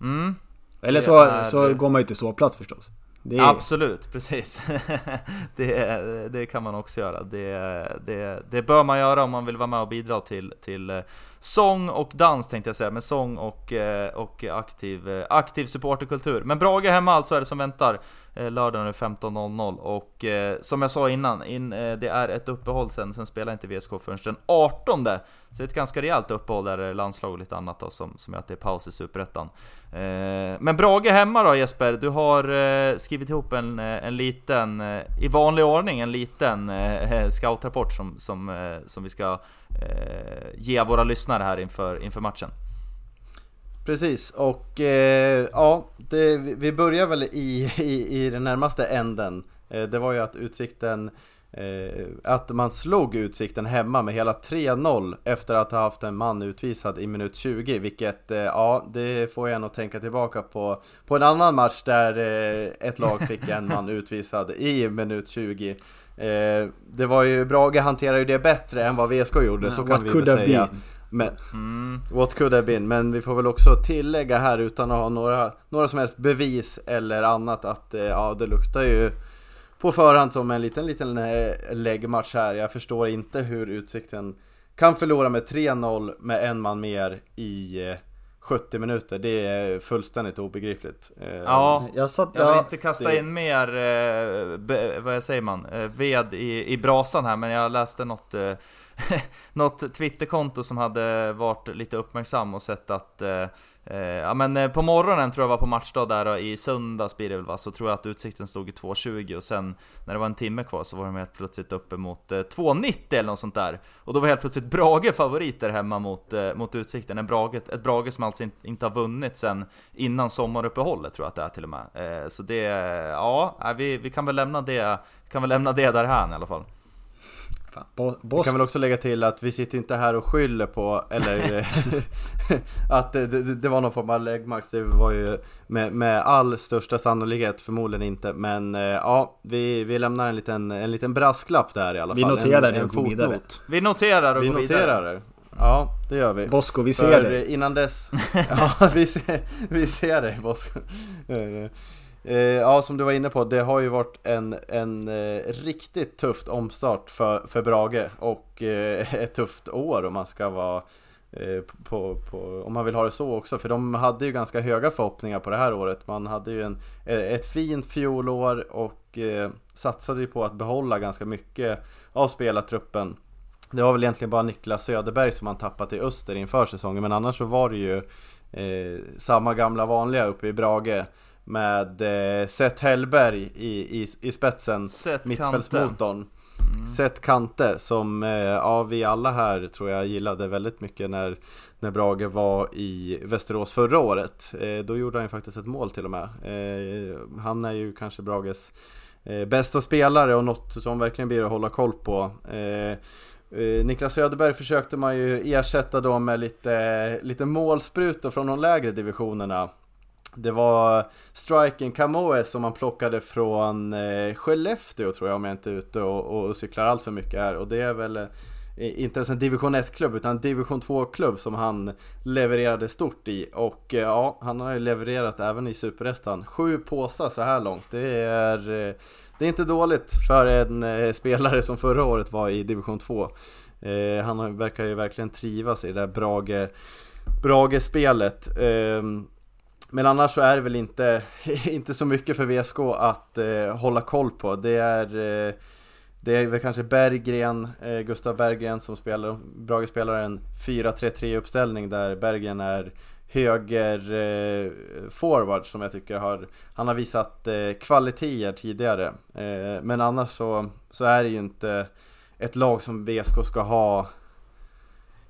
Mm, Eller så, är- så går man ju till ståplats förstås. Är, Absolut, precis. (laughs) det, det kan man också göra. Det, det, det bör man göra om man vill vara med och bidra till, till eh, sång och dans tänkte jag säga, men sång och, eh, och aktiv, eh, aktiv supporterkultur. Men Brage hemma alltså är det som väntar eh, lördagen 15.00 och som jag sa innan, in, det är ett uppehåll sen, sen spelar inte VSK förrän den 18 Så det är ett ganska rejält uppehåll där det landslag och lite annat då som, som gör att det är paus i Superettan. Men Brage hemma då Jesper, du har skrivit ihop en, en liten, i vanlig ordning, en liten (laughs) scoutrapport som, som, som vi ska Eh, ge våra lyssnare här inför, inför matchen. Precis, och eh, ja, det, vi börjar väl i, i, i den närmaste änden. Eh, det var ju att Utsikten, eh, att man slog Utsikten hemma med hela 3-0 efter att ha haft en man utvisad i minut 20, vilket, eh, ja, det får jag nog tänka tillbaka på, på en annan match där eh, ett lag fick en man (laughs) utvisad i minut 20. Eh, det var ju, Brage hanterade ju det bättre än vad VSK gjorde, så kan vi väl säga. been? Men, Mm. What could have been, men vi får väl också tillägga här utan att ha några, några som helst bevis eller annat att eh, ja, det luktar ju på förhand som en liten, liten eh, läggmatch här. Jag förstår inte hur Utsikten kan förlora med 3-0 med en man mer i eh, 70 minuter. Det är fullständigt obegripligt. Eh, Ja, Jag satt... jag vill inte kasta det- in mer, eh, be, vad säger man, eh, ved i, i brasan här, men jag läste något, (laughs) något Twitterkonto som hade varit lite uppmärksam och sett att Eh, ja men eh, på morgonen tror jag var på matchdag där i söndags blir det väl va, så tror jag att Utsikten stod i 2.20 och sen när det var en timme kvar så var de helt plötsligt uppe mot eh, 2.90 eller något sånt där. Och då var helt plötsligt Brage favoriter hemma mot, eh, mot Utsikten, en Brage, ett Brage som alltså inte, inte har vunnit sen innan sommaruppehållet tror jag att det är till och med. Eh, så det, ja, vi, vi kan väl lämna det, kan väl lämna det där här i alla fall fan, Bo- Boss, kan väl också lägga till att vi sitter inte här och skyller på, eller (laughs) (laughs) att det, det, det var någon form av läggmax. Det var ju med, med all största sannolikhet förmodligen inte. Men eh, ja, vi, vi lämnar en liten, en liten brasklapp där i alla Vi fall. noterar en, en går vidare. fotnot. Vi noterar och Vi går vidare. noterar det. Ja, det gör vi. Bosko, vi ser För dig. innan dess, (laughs) ja vi ser, vi ser dig Bosko. Eh, Ja som du var inne på, det har ju varit en, en eh, riktigt tufft omstart för, för Brage och eh, ett tufft år om man ska vara eh, på, på, om man vill ha det så också, för de hade ju ganska höga förhoppningar på det här året. Man hade ju en, eh, ett fint fjolår och eh, satsade ju på att behålla ganska mycket av spelartruppen. Det var väl egentligen bara Niklas Söderberg som man tappat till Öster inför säsongen, men annars så var det ju eh, samma gamla vanliga uppe i Brage med eh, Seth Hellberg i, i, i spetsen, Seth mittfältsmotorn. Seth Kante som eh, ja, vi alla här tror jag gillade väldigt mycket när, när Brage var i Västerås förra året. Eh, då gjorde han ju faktiskt ett mål till och med. Eh, han är ju kanske Brages eh, bästa spelare och något som verkligen blir att hålla koll på. Eh, Eh, Niklas Söderberg försökte man ju ersätta då med lite, lite målsprutor från de lägre divisionerna. Det var striken Kamoe som man plockade från eh, Skellefteå tror jag om jag inte är ute och, och cyklar allt för mycket här. Och det är väl eh, inte ens en division 1-klubb utan en division 2-klubb som han levererade stort i. Och eh, ja, han har ju levererat även i Superettan. Sju påsar så här långt. Det är, eh, det är inte dåligt för en eh, spelare som förra året var i division 2. Eh, han verkar ju verkligen trivas i det där Brage, Brage-spelet. Ehm, men annars så är det väl inte, (laughs) inte så mycket för VSK att eh, hålla koll på. Det är, eh, det är väl kanske Berggren, eh, Gustav Berggren som spelar, Brage spelar en 4-3-3 uppställning där Berggren är höger eh, forward som jag tycker har, han har visat eh, kvaliteter tidigare. Eh, men annars så, så är det ju inte ett lag som VSK ska ha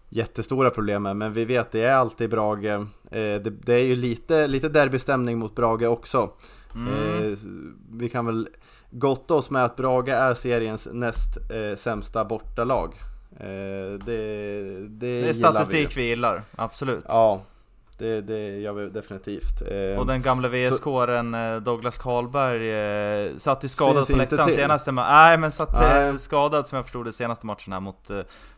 jättestora problem med. Men vi vet, det är alltid Brage. Eh, det, det är ju lite, lite derbystämning mot Brage också. Mm. Eh, vi kan väl gotta oss med att Brage är seriens näst eh, sämsta bortalag. Det, det, Det är statistik vi. vi gillar, absolut. Ja, det, det gör vi definitivt. Eh, Och den gamla VSK-aren eh, Douglas Karlberg eh, satt ju skadad på läktaren senaste ma- Nej men satt Nej. skadad som jag förstod det senaste matchen här mot,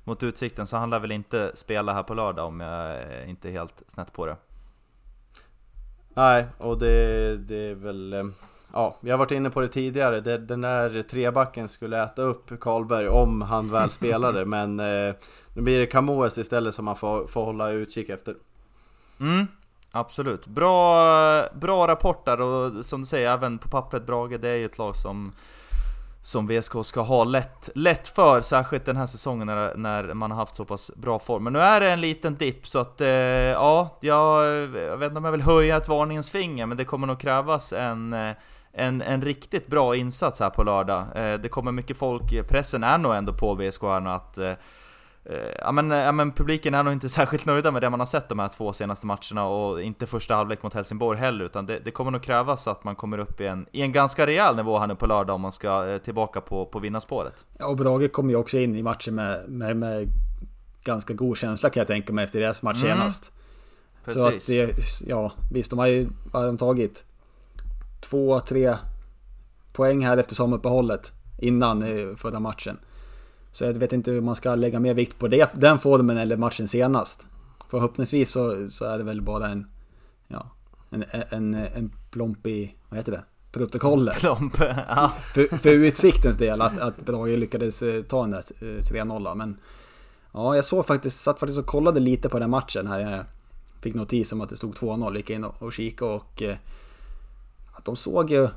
mot Utsikten Så han lär väl inte spela här på lördag om jag inte är helt snett på det Nej, och det, det är väl... Ja, vi har varit inne på det tidigare. Den där trebacken skulle äta upp Karlberg om han väl (laughs) spelade. men nu blir det Camoes istället som man får, får hålla utkik efter. Mm, absolut. Bra, bra rapport där och som du säger, även på pappret Brage, det är ju ett lag som som VSK ska ha lätt, lätt för, särskilt den här säsongen när, när man har haft så pass bra form. Men nu är det en liten dipp, så att eh, ja, jag, jag vet inte om jag vill höja ett varningens finger, men det kommer nog krävas en, eh, en, en riktigt bra insats här på lördag. Eh, det kommer mycket folk, pressen är nog ändå på VSK här nu att Eh, Ja men, ja men publiken är nog inte (laughs) särskilt nöjda med det man har sett de här två senaste matcherna och inte första halvlek mot Helsingborg heller utan det, det kommer nog krävas att man kommer upp i en, i en ganska rejäl nivå här nu på lördag om man ska eh, tillbaka på, på vinnarspåret. Ja, och Brage kom ju också in i matchen med, med, med ganska god känsla kan jag tänka mig efter deras match Mm. senast. Så att Precis. det, ja visst de har ju, har de tagit? Två, tre poäng här efter sommaruppehållet innan eh, förra matchen. Så jag vet inte hur man ska lägga mer vikt på det, den formen eller matchen senast. Förhoppningsvis så, så är det väl bara en, ja, en, en, en plomp i, vad heter det? Protokollet. Klomp, ja. För, för Utsiktens del att, att Brage lyckades eh, ta den där eh, 3-0 men Ja, jag såg faktiskt, satt faktiskt och kollade lite på den matchen här. Jag fick notis om att det stod 2-0, gick in och, och kika och eh, att de såg ju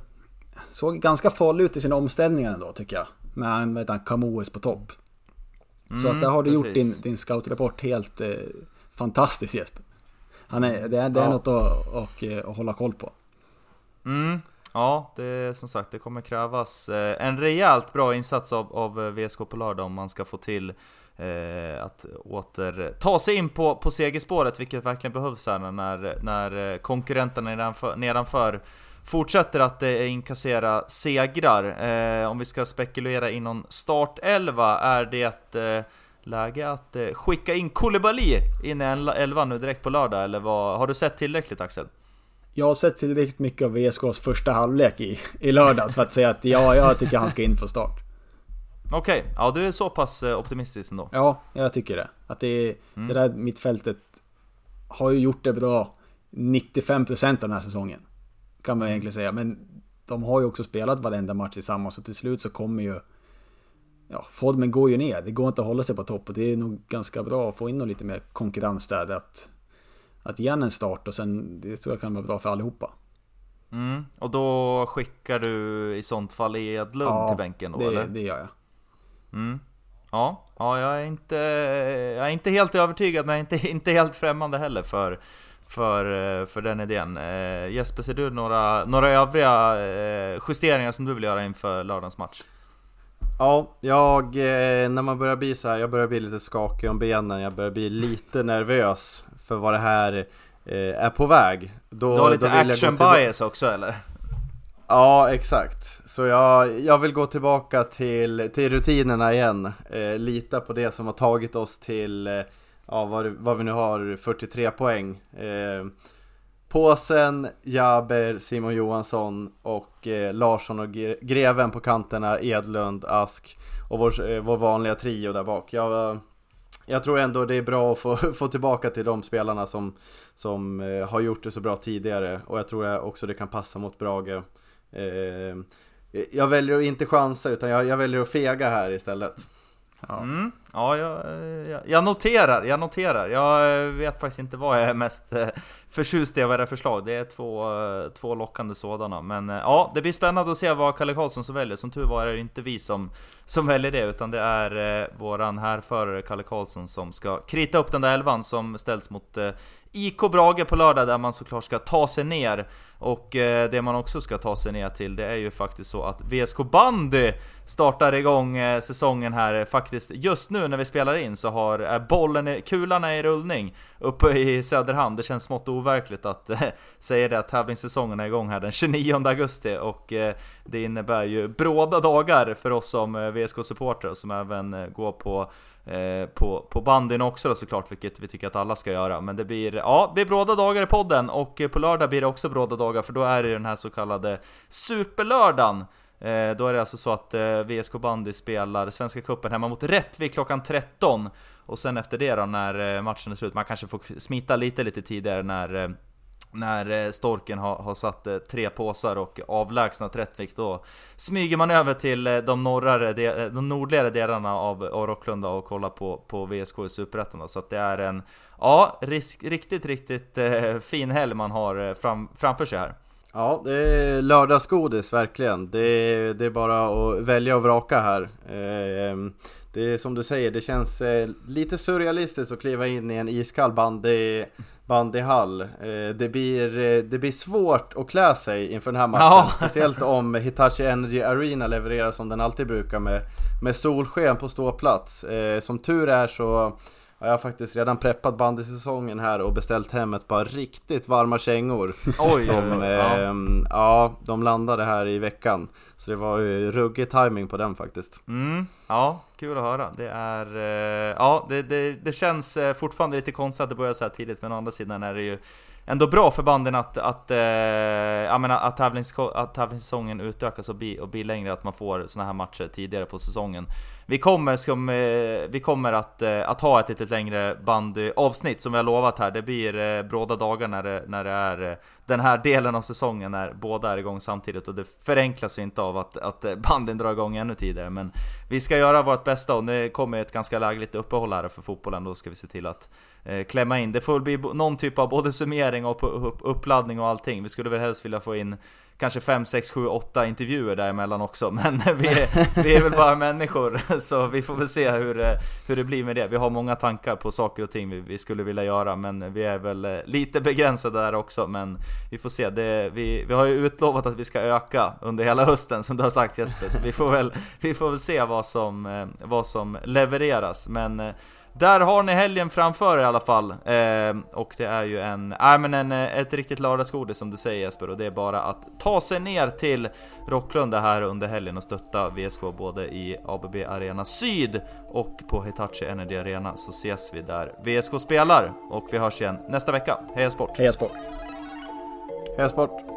såg ganska farliga ut i sina omställningar ändå tycker jag. Med med han Camoes på topp. Så att där har du gjort din, precis. din scoutrapport helt eh, fantastisk Jesper. Han är, det är, det är Ja. något att, och, eh, att hålla koll på. Mm, ja, det som sagt, det kommer krävas eh, en rejält bra insats av, av eh, VSK på lördag om man ska få till eh, att åter ta sig in på, på segerspåret, vilket verkligen behövs här när, när konkurrenterna nedanför, nedanför fortsätter att eh, inkassera segrar. Eh, om vi ska spekulera i någon startelva, är det eh, läge att skicka in Koulibaly in i en elva nu direkt på lördag, eller vad? Har du sett tillräckligt Axel? Jag har sett tillräckligt mycket av VSKs första halvlek i, i lördags för att säga att ja, jag tycker han ska in för start. Okej, ja du är så pass optimistisk ändå. Ja, jag tycker det. Att det, det där mittfältet har ju gjort det bra 95% av den här säsongen. Kan man egentligen säga. Men de har ju också spelat varenda match tillsammans och till slut så kommer ju... Ja, formen går ju ner. Det går inte att hålla sig på topp och det är nog ganska bra att få in lite mer konkurrens där. Att, att ge en start och sen, det tror jag kan vara bra för allihopa. Mm. Och då skickar du i sånt fall Edlund till bänken då det, eller? det gör jag. Mm. Ja, ja jag, är inte, jag är inte helt övertygad men jag inte, inte helt främmande heller för, för, eh, för den idén. Eh, Jesper, ser du några, några övriga eh, justeringar som du vill göra inför lördagens match? Ja, jag, eh, när man börjar bli så här, jag börjar bli lite skakig om benen, jag börjar bli lite nervös för vad det här eh, är på väg. Då, Du har lite action bias också eller? Ja, exakt. Så jag, jag vill gå tillbaka till, till rutinerna igen. Lita på det som har tagit oss till, ja vad, vad vi nu har, 43 poäng. Eh, Påsen, Jaber, Simon Johansson och eh, Larsson och Gre- Greven på kanterna, Edlund, Ask och vår, eh, vår vanliga trio där bak. Jag, jag tror ändå det är bra att få, (laughs) få tillbaka till de spelarna som, som eh, har gjort det så bra tidigare och jag tror också det kan passa mot Brage. Eh, jag väljer att inte chansa utan jag, jag väljer att fega här istället. Ja. Mm. Ja, jag, eh, jag, jag noterar, jag noterar. Jag eh, vet faktiskt inte vad jag är mest eh, förtjust i av era förslag. Det är två, två lockande sådana. Men ja, det blir spännande att se vad Kalle Karlsson som väljer. Som tur var är det inte vi som, som väljer det, utan det är eh, våran härförare Kalle Karlsson som ska krita upp den där elvan som ställs mot eh, IK Brage på lördag, där man såklart ska ta sig ner. Och eh, det man också ska ta sig ner till, det är ju faktiskt så att VSK Bandy startar igång eh, säsongen här. Faktiskt just nu när vi spelar in så har är bollen, kulan är i rullning uppe i Söderhamn. Det känns smått overkligt att eh, (laughs) säga det att tävlingssäsongen är igång här den 29 augusti och eh, det innebär ju bråda dagar för oss som eh, VSK-supportrar som även går på Eh, på, på bandyn också då såklart, vilket vi tycker att alla ska göra. Men det blir, ja, det blir bråda dagar i podden och eh, på lördag blir det också bråda dagar för då är det den här så kallade Superlördagen. Eh, då är det alltså så att eh, VSK Bandy spelar Svenska Cupen hemma mot Rättvik klockan 13 och sen efter det då när eh, matchen är slut, man kanske får smita lite lite tidigare när eh, när eh, Storken har, har satt eh, tre påsar och avlägsnat Rättvik då smyger man över till eh, de, norrare, de nordligare delarna av Rocklunda och kollar på, på VSK i Superettan Så att det är en, ja, risk, riktigt, riktigt eh, fin helg man har fram, framför sig här. Ja, det är lördagsgodis verkligen. Det är, det är bara att välja och vraka här. Eh, ehm, det är som du säger, det känns lite surrealistiskt att kliva in i en iskall bandy bandyhall. Eh, det, blir, eh, det blir svårt att klä sig inför den här matchen. Ja. (laughs) Speciellt om Hitachi Energy Arena levererar som den alltid brukar med, med solsken på ståplats. Eh, som tur är så har jag faktiskt redan preppat bandysäsongen här och beställt hem ett par riktigt varma kängor. Oj! Som, eh, ja. ja, de landade här i veckan. Så det var ju ruggig timing på den faktiskt. Mm, ja, kul att höra. Det är... Eh, ja, det, det, det känns eh, fortfarande lite konstigt att det börjar så här tidigt, men å andra sidan är det ju ändå bra för banden att, att, eh, menar, att, tävlings, att tävlingssäsongen utökas och blir, och blir längre, att man får såna här matcher tidigare på säsongen. Vi kommer, som, eh, vi kommer att, eh, att ha ett lite längre bandyavsnitt som vi har lovat här. Det blir eh, bråda dagar när det, när det är den här delen av säsongen när båda är igång samtidigt och det förenklas ju inte av att, att eh, banden drar igång ännu tidigare. Men vi ska göra vårt bästa och det kommer ett ganska lägligt uppehåll här för fotbollen. Då ska vi se till att eh, klämma in. Det får bli någon typ av både summering och uppladdning och allting. Vi skulle väl helst vilja få in kanske 5, 6, 7, 8 intervjuer däremellan också (laughs) Men vi är, vi är väl bara människor så vi får väl se hur, eh, hur det blir med det Vi har många tankar på saker och ting vi, vi skulle vilja göra men vi är väl eh, lite begränsade där också Men vi får se, det, vi, vi har ju utlovat att vi ska öka under hela hösten som du har sagt Jesper Så vi får väl, vi får väl se vad som, eh, vad som levereras Men eh, där har ni helgen framför er i alla fall. Eh, och det är ju en, äh, men en, eh, ett riktigt lördagsgodis som du säger Jesper. Och det är bara att ta sig ner till Rocklunda här under helgen och stötta VSK både i ABB Arena Syd och på Hitachi Energy Arena så ses vi där VSK spelar. Och vi hörs igen nästa vecka. Heja Sport! Heja Sport! Heja Sport!